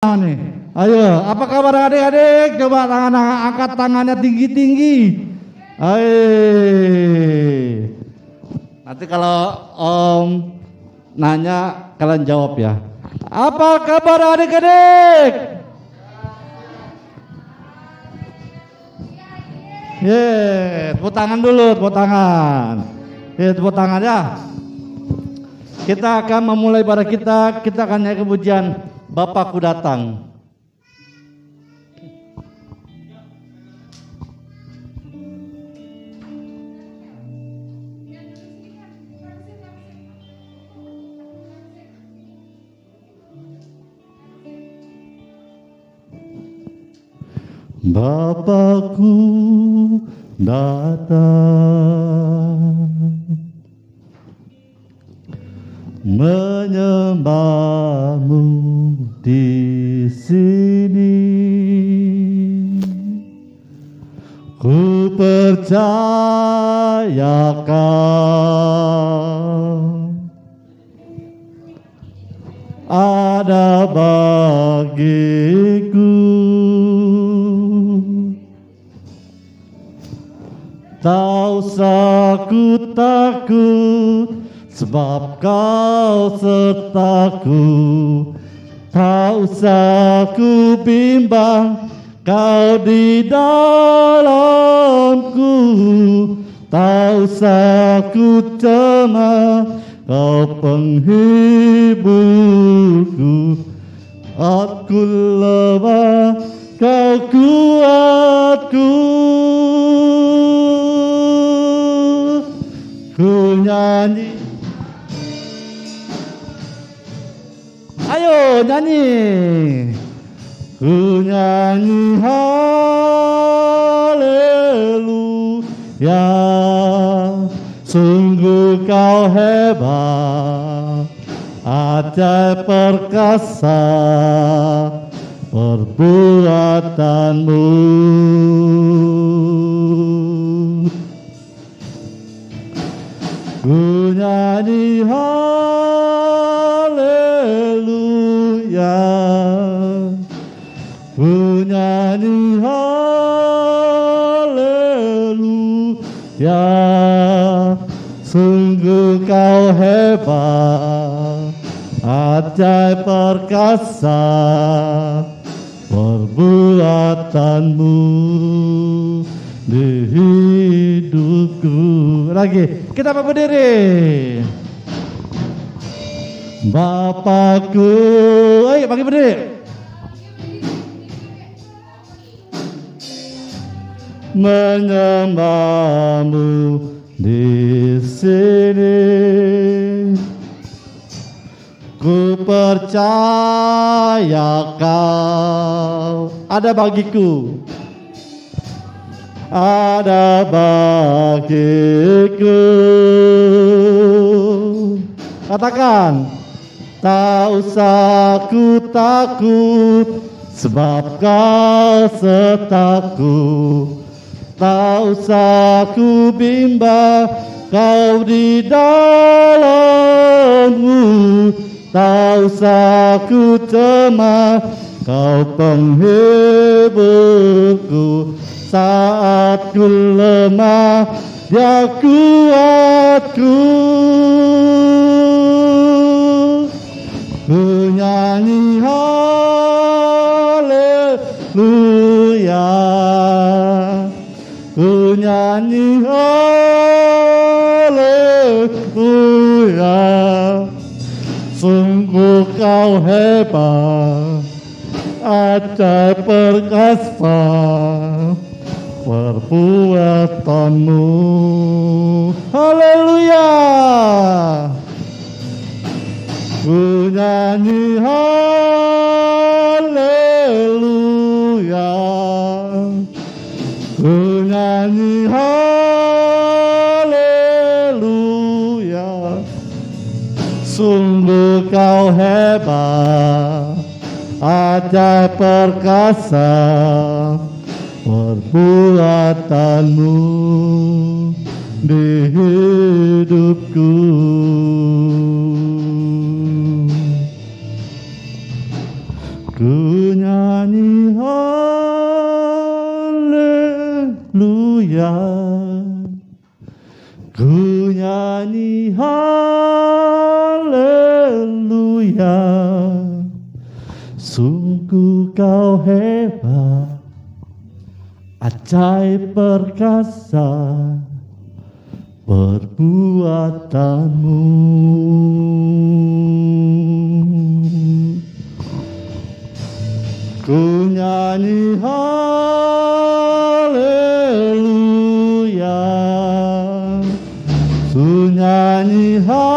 nih? Ayo, apa kabar adik-adik? Coba tangan angkat tangannya tinggi-tinggi. Ayo. Nanti kalau Om nanya kalian jawab ya. Apa kabar adik-adik? Ye, tepuk tangan dulu, tepuk tangan. Ye, tepuk tangan ya. Kita akan memulai pada kita, kita akan naik kepujian Bapakku datang. Bapakku datang menyembahmu di sini. Ku percayakan. Ada bagiku. Tak usah ku takut Sebab kau sertaku Tak usah ku bimbang Kau di dalamku. Tak usah ku cemas Kau penghiburku. Aku lemah Kau kuatku. Ku nyanyi Nyanyi. Ku nyanyi haleluya. Sungguh kau hebat. Ajaib perkasa Perbuatanmu lagi. Kita berdiri? Bapakku. Ayo bagi berdiri. Menyembahmu di sini. Ku percaya kau. Ada bagiku ada bagiku. Katakan tak usah ku takut sebab kau sertaku tak usah ku bimbang kau di dalammu. Tak usah ku cemas kau penghiburku saat ku lemah dia kuatku ku nyanyi haleluya. Ku nyanyi haleluya. Sungguh kau hebat ajaib perkasa perbuatanmu. Haleluya! Ku nyanyi haleluya. Ku haleluya. Sungguh kau hebat ajaib perkasa perbuatanmu di hidupku. Ku nyanyi haleluya. Ku nyanyi haleluya. Sungguh kau hebat Ajaib perkasa Perbuatanmu. Ku nyanyi haleluya. Ku nyanyi haleluya.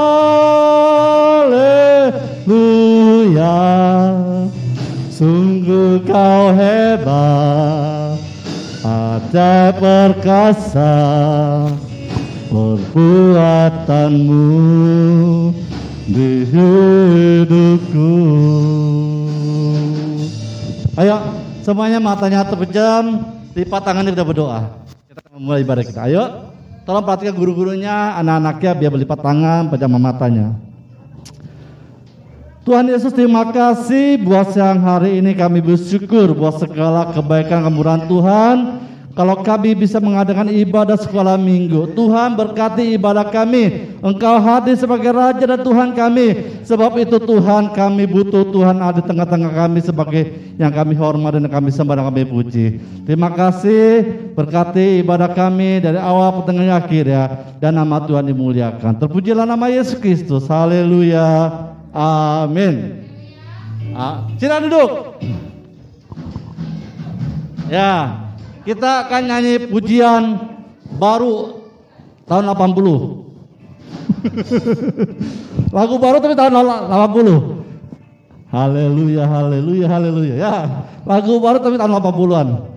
Sungguh kau hebat Ada perkasa Perbuatanmu Di hidupku Ayo, semuanya matanya terpejam, lipat tangannya kita berdoa. Kita memulai ibadah kita. Ayo, tolong perhatikan guru-gurunya, anak-anaknya biar berlipat tangan, pejam matanya. Tuhan Yesus terima kasih buat siang hari ini kami bersyukur buat segala kebaikan kemurahan Tuhan. Kalau kami bisa mengadakan ibadah sekolah minggu, Tuhan berkati ibadah kami. Engkau hadir sebagai Raja dan Tuhan kami. Sebab itu Tuhan kami butuh Tuhan ada di tengah-tengah kami sebagai yang kami hormat dan kami sembah dan kami puji. Terima kasih berkati ibadah kami dari awal pertengahan akhir ya. Dan nama Tuhan dimuliakan. Terpujilah nama Yesus Kristus. Haleluya. Amin. Ah, duduk. Ya, kita akan nyanyi pujian baru tahun 80. Lagu baru tapi tahun 80. Haleluya, haleluya, haleluya. Ya, lagu baru tapi tahun 80-an.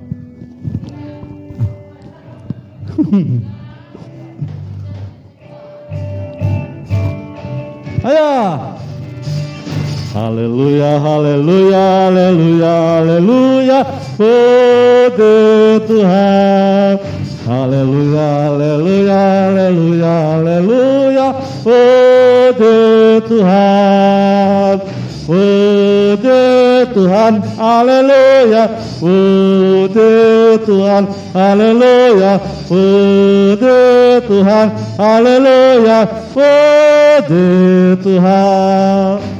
Ayo. Haleluya, haleluya, haleluya, haleluya. Puji Tuhan. Haleluya, haleluya, haleluya, haleluya. Puji Tuhan. Puji Tuhan, haleluya. Puji Tuhan, haleluya. Puji Tuhan, haleluya. Puji Tuhan.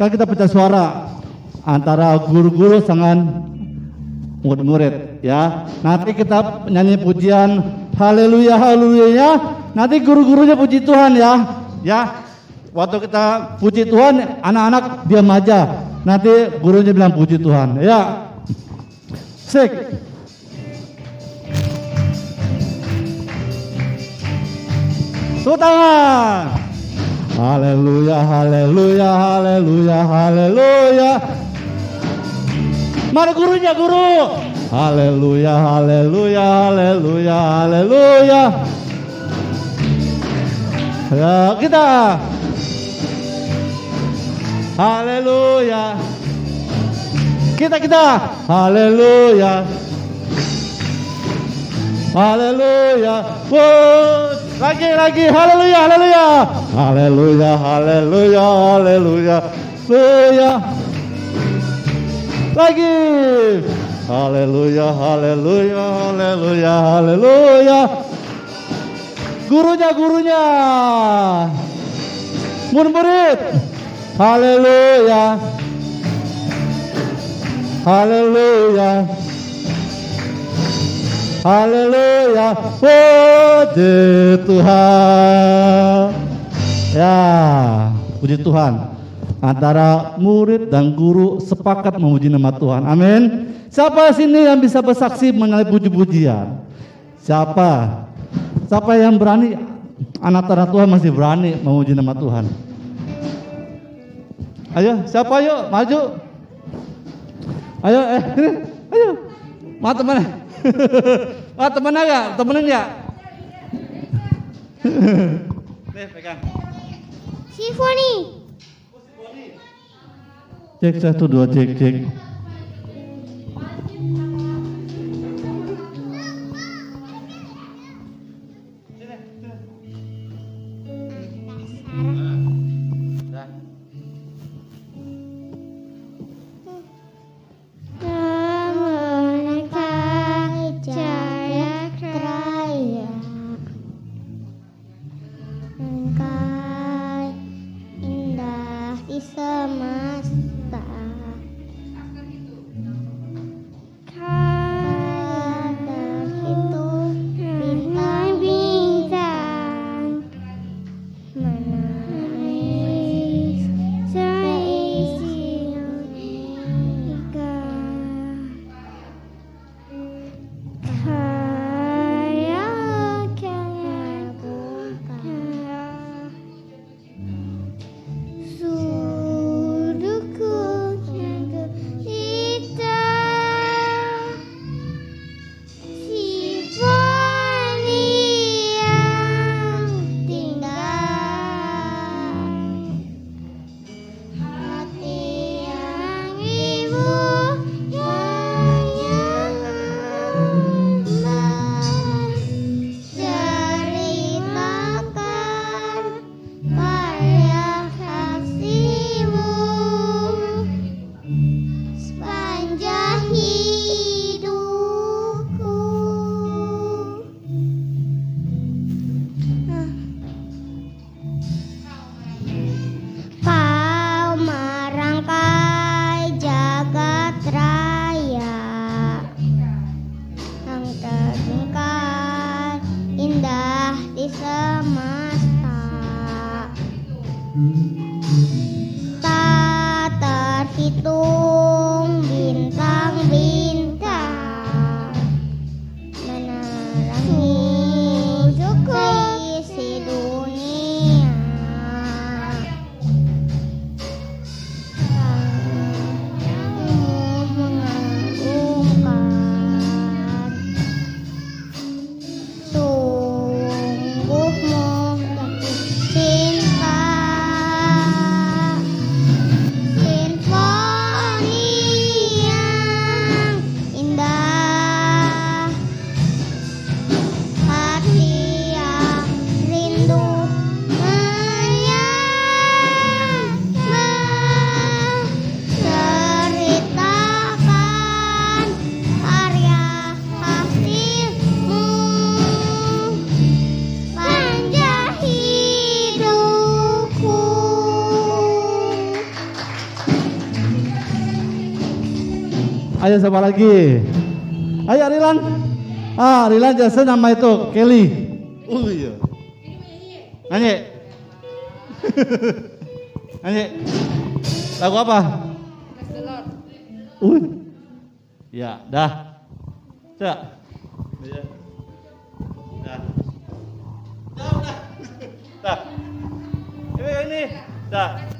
Sekarang kita pecah suara antara guru-guru dengan murid-murid ya. Nanti kita nyanyi pujian haleluya haleluya ya. Nanti guru-gurunya puji Tuhan ya. Ya. Waktu kita puji Tuhan, anak-anak diam aja. Nanti gurunya bilang puji Tuhan. Ya. Sik. Tepuk tangan. Haleluya, haleluya, haleluya, haleluya. Mana gurunya, guru? Haleluya, haleluya, haleluya, haleluya. Ya, kita. Haleluya. Kita kita. Haleluya. Haleluya. Wow. Lagi lagi haleluya haleluya. Haleluya haleluya haleluya. Haleluya. Lagi. Haleluya haleluya haleluya haleluya. Gurunya gurunya. Murid-murid. Haleluya. Haleluya. Haleluya, puji Tuhan. Ya, puji Tuhan. Antara murid dan guru sepakat memuji nama Tuhan. Amin. Siapa sini yang bisa bersaksi mengenai puji-pujian? Siapa? Siapa yang berani? Anak tanah Tuhan masih berani memuji nama Tuhan. Ayo, siapa yuk maju? Ayo, eh, ayo. Mau teman ah temen enggak? Temenin enggak? Nih pegang. Sifoni. Cek satu dua cek cek. Ayo siapa lagi? Ayo Rilan. Ah, Rilan jasa nama itu Kelly. Oh iya. Nyanyi. Nyanyi. Lagu apa? Uh. Ya, dah. Cak. Ya. Dah. Dah, udah. Dah. Ini ini. Dah.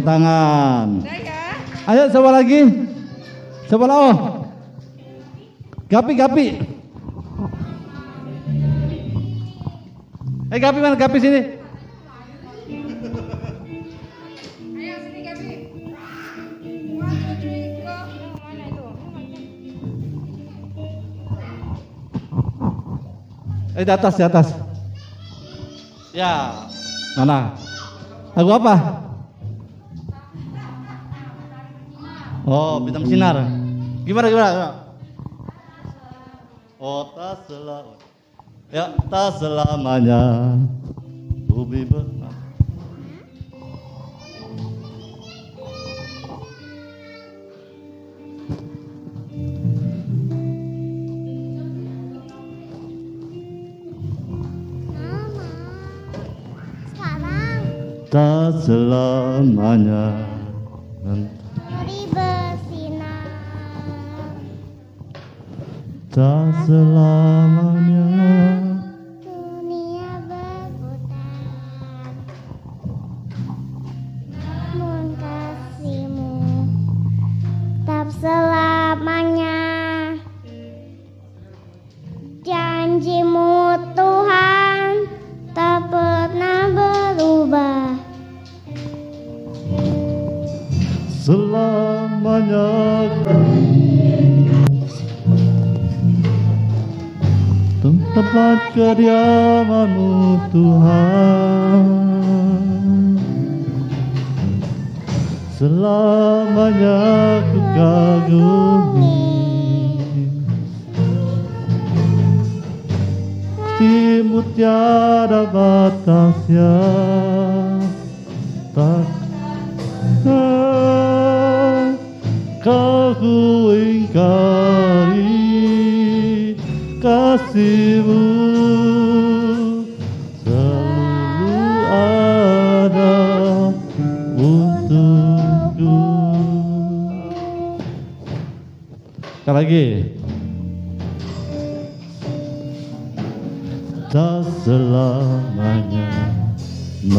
tepuk tangan. Ayo siapa lagi? Siapa lao? Gapi, Gapi. Eh, Gapi mana? Gapi sini. Eh, di atas, di atas. Ya. Mana? Lagu apa? Oh, bintang sinar. Gimana gimana? gimana? Oh tak selamanya. Ya tak selamanya. Bumi benar. Sekarang Tak selamanya. hari Tak selamanya. Dunia kediamanmu Tuhan. Selamanya ku kagumi. Timu tiada batasnya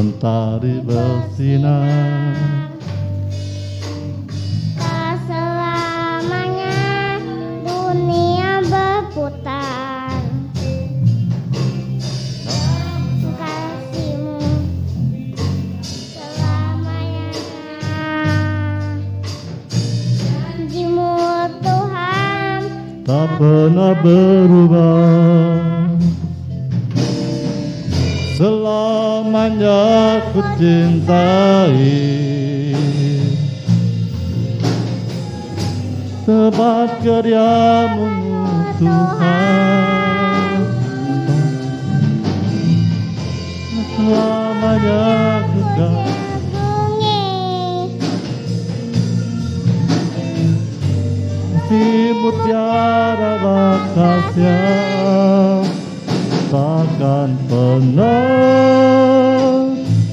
mentari bersinar Tak selamanya dunia berputar. Kasihmu selamanya. Janjimu Tuhan tak pernah berubah Selamanya ku cintai. Tempat kediamu Tuhan. Selamanya ku agungi Kasihmu tiada batasnya Takkan pernah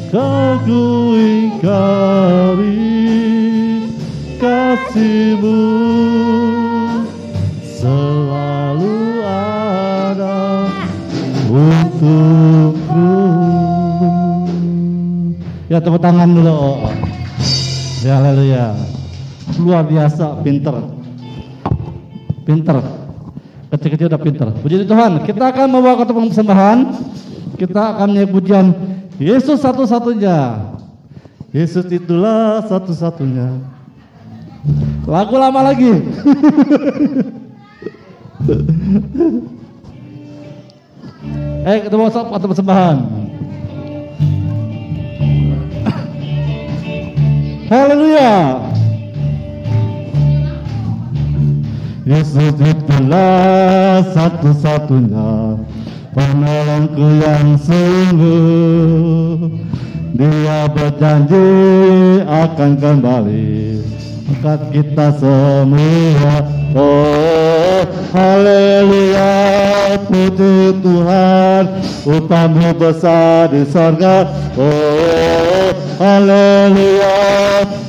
Kau ingkari Kasihmu Selalu ada Untukku. Ya tepuk tangan dulu Ya haleluya. Luar biasa pinter. Pinter. Kecil-kecil udah pinter. Puji Tuhan Kita akan membawa ke tempat persembahan. Kita akan menyanyi pujian Yesus satu-satunya. Yesus itulah satu-satunya. Lagu lama lagi. Eh kita bawa ke tempat persembahan Haleluya. Yesus itulah satu-satunya penolongku yang sungguh Dia berjanji akan kembali. Angkat kita semua. Oh haleluya puji Tuhan. Upamu besar di sorga. Oh haleluya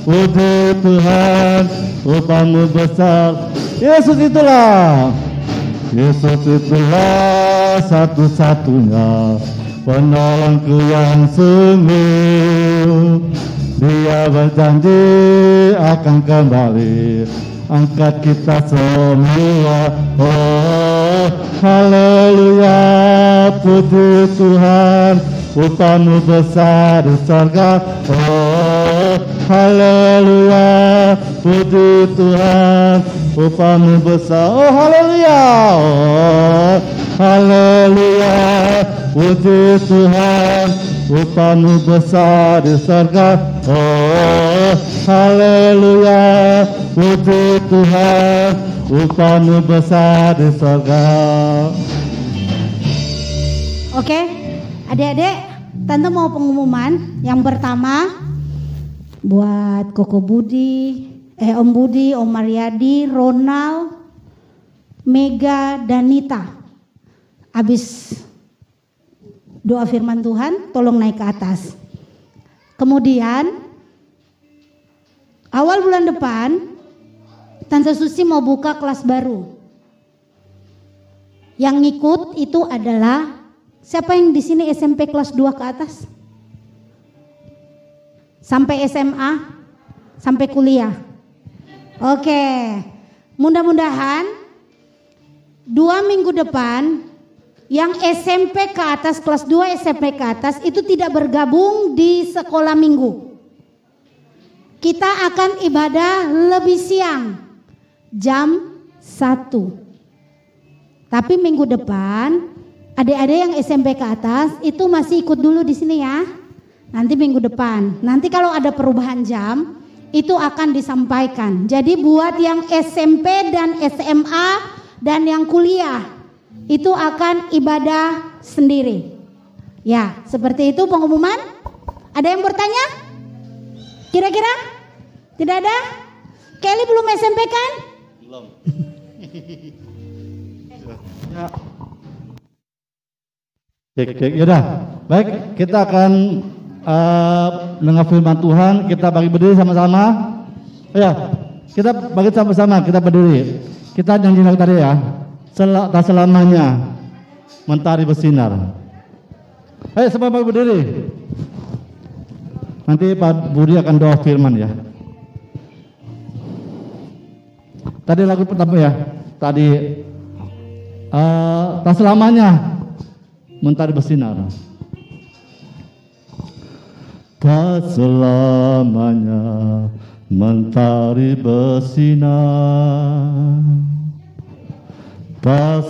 puji Tuhan. Upamu besar. Yesus itulah. Yesus itulah satu-satunya penolongku yang sungguh Dia berjanji akan kembali. Angkat kita semua. Oh haleluya puji Tuhan. Upamu besar di sorga. Oh haleluya puji Tuhan. Upamu besar. Oh haleluya. Oh haleluya Puji Tuhan, upamu besar di surga. Oh, haleluya. Puji Tuhan, upamu besar di surga. Oke, adik-adik, tante mau pengumuman. Yang pertama, buat Koko Budi, eh Om Budi, Om Mariadi, Ronald, Mega, dan Nita. Habis doa firman Tuhan, tolong naik ke atas. Kemudian, awal bulan depan, Tante Susi mau buka kelas baru. Yang ngikut itu adalah siapa yang di sini SMP kelas 2 ke atas? Sampai SMA, sampai kuliah. Oke. Mudah-mudahan dua minggu depan yang SMP ke atas kelas 2 SMP ke atas itu tidak bergabung di sekolah minggu. Kita akan ibadah lebih siang jam 1. Tapi minggu depan adik-adik yang SMP ke atas itu masih ikut dulu di sini ya. Nanti minggu depan. Nanti kalau ada perubahan jam itu akan disampaikan. Jadi buat yang SMP dan SMA dan yang kuliah itu akan ibadah sendiri. Ya, seperti itu pengumuman. Ada yang bertanya? Kira-kira? Tidak ada? Kelly belum SMP kan? Ya. Cek, cek, yaudah. Baik, kita akan uh, dengar firman Tuhan. Kita bagi berdiri sama-sama. Ya, kita bagi sama-sama. Kita berdiri. Kita janji tadi ya. Sel tak selamanya mentari bersinar. Ayo semua berdiri. Nanti Pak Budi akan doa firman ya. Tadi lagu pertama ya. Tadi uh, tak selamanya mentari bersinar. Tak selamanya mentari bersinar.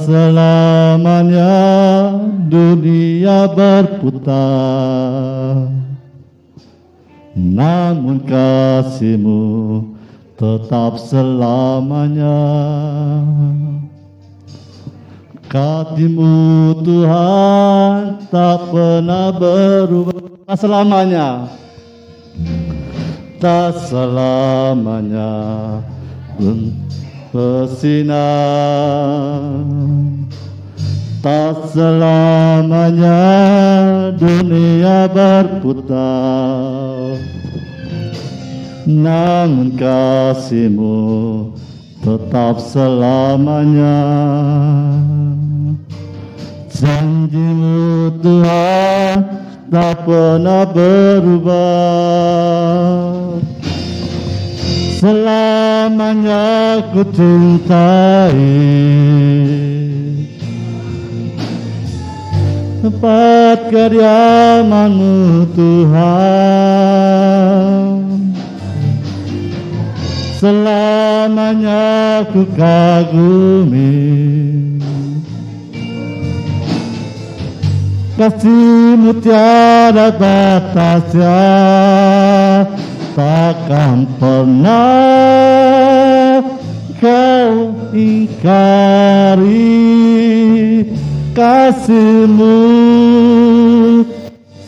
Selamanya dunia berputar. Namun kasihmu tetap selamanya. Kasihmu Tuhan tak pernah berubah tak selamanya. Tak selamanya bersinar. Tak selamanya dunia berputar. Namun kasihmu tetap selamanya Janjimu Tuhan tak pernah berubah Selamanya ku cintai. Tempat kediamanmu Tuhan. Selamanya ku kagumi. Kasihmu tiada batasnya takkan pernah kau ingkari kasihmu.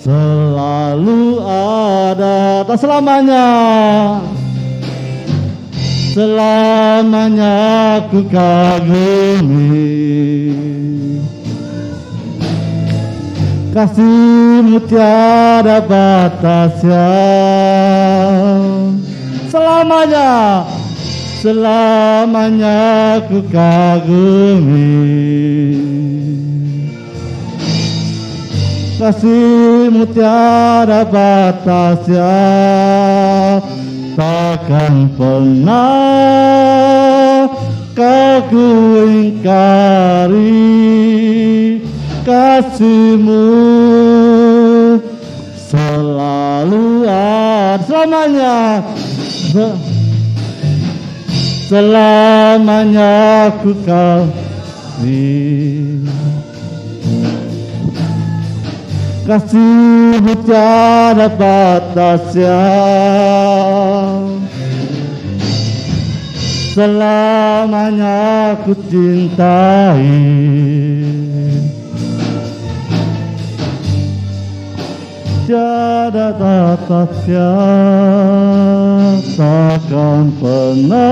Selalu ada tak selamanya. Selamanya ku kagumi kasihmu tiada batasnya. Selamanya selamanya ku kagumi. Kasihmu tiada batasnya. Takkan pernah kau ingkari kasihmu. Selalu ada selamanya Se- selamanya ku kasih. Kasihmu tiada batasnya. Selamanya ku cintai Tiada batasnya Takkan pernah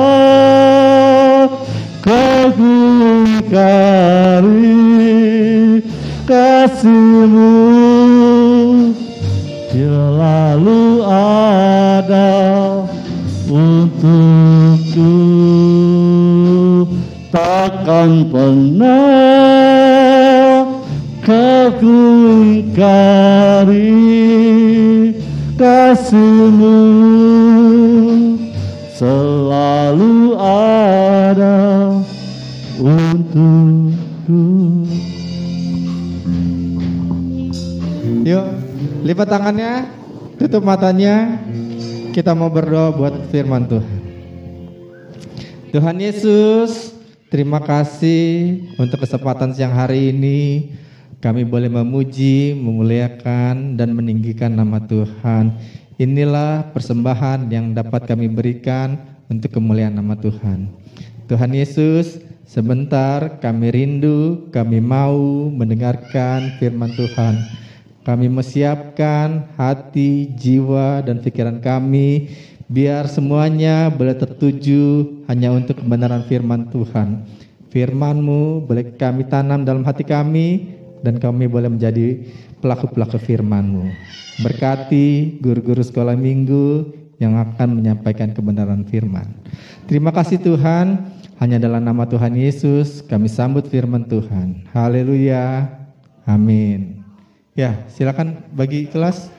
Kau ingkari kasihmu. Selalu ada untukku. Takkan pernah kau ingkari kasihmu selalu ada untukku Yuk, lipat tangannya, tutup matanya. Kita mau berdoa buat firman Tuhan. Tuhan Yesus, terima kasih untuk kesempatan siang hari ini. Kami boleh memuji, memuliakan, dan meninggikan nama Tuhan. Inilah persembahan yang dapat kami berikan untuk kemuliaan nama Tuhan. Tuhan Yesus, sebentar kami rindu, kami mau mendengarkan firman Tuhan. Kami menyiapkan hati, jiwa, dan pikiran kami biar semuanya boleh tertuju hanya untuk kebenaran firman Tuhan. Firman-Mu boleh kami tanam dalam hati kami dan kami boleh menjadi pelaku-pelaku firman-Mu. Berkati guru-guru sekolah minggu yang akan menyampaikan kebenaran firman. Terima kasih Tuhan, hanya dalam nama Tuhan Yesus kami sambut firman Tuhan. Haleluya. Amin. Ya, silakan bagi kelas.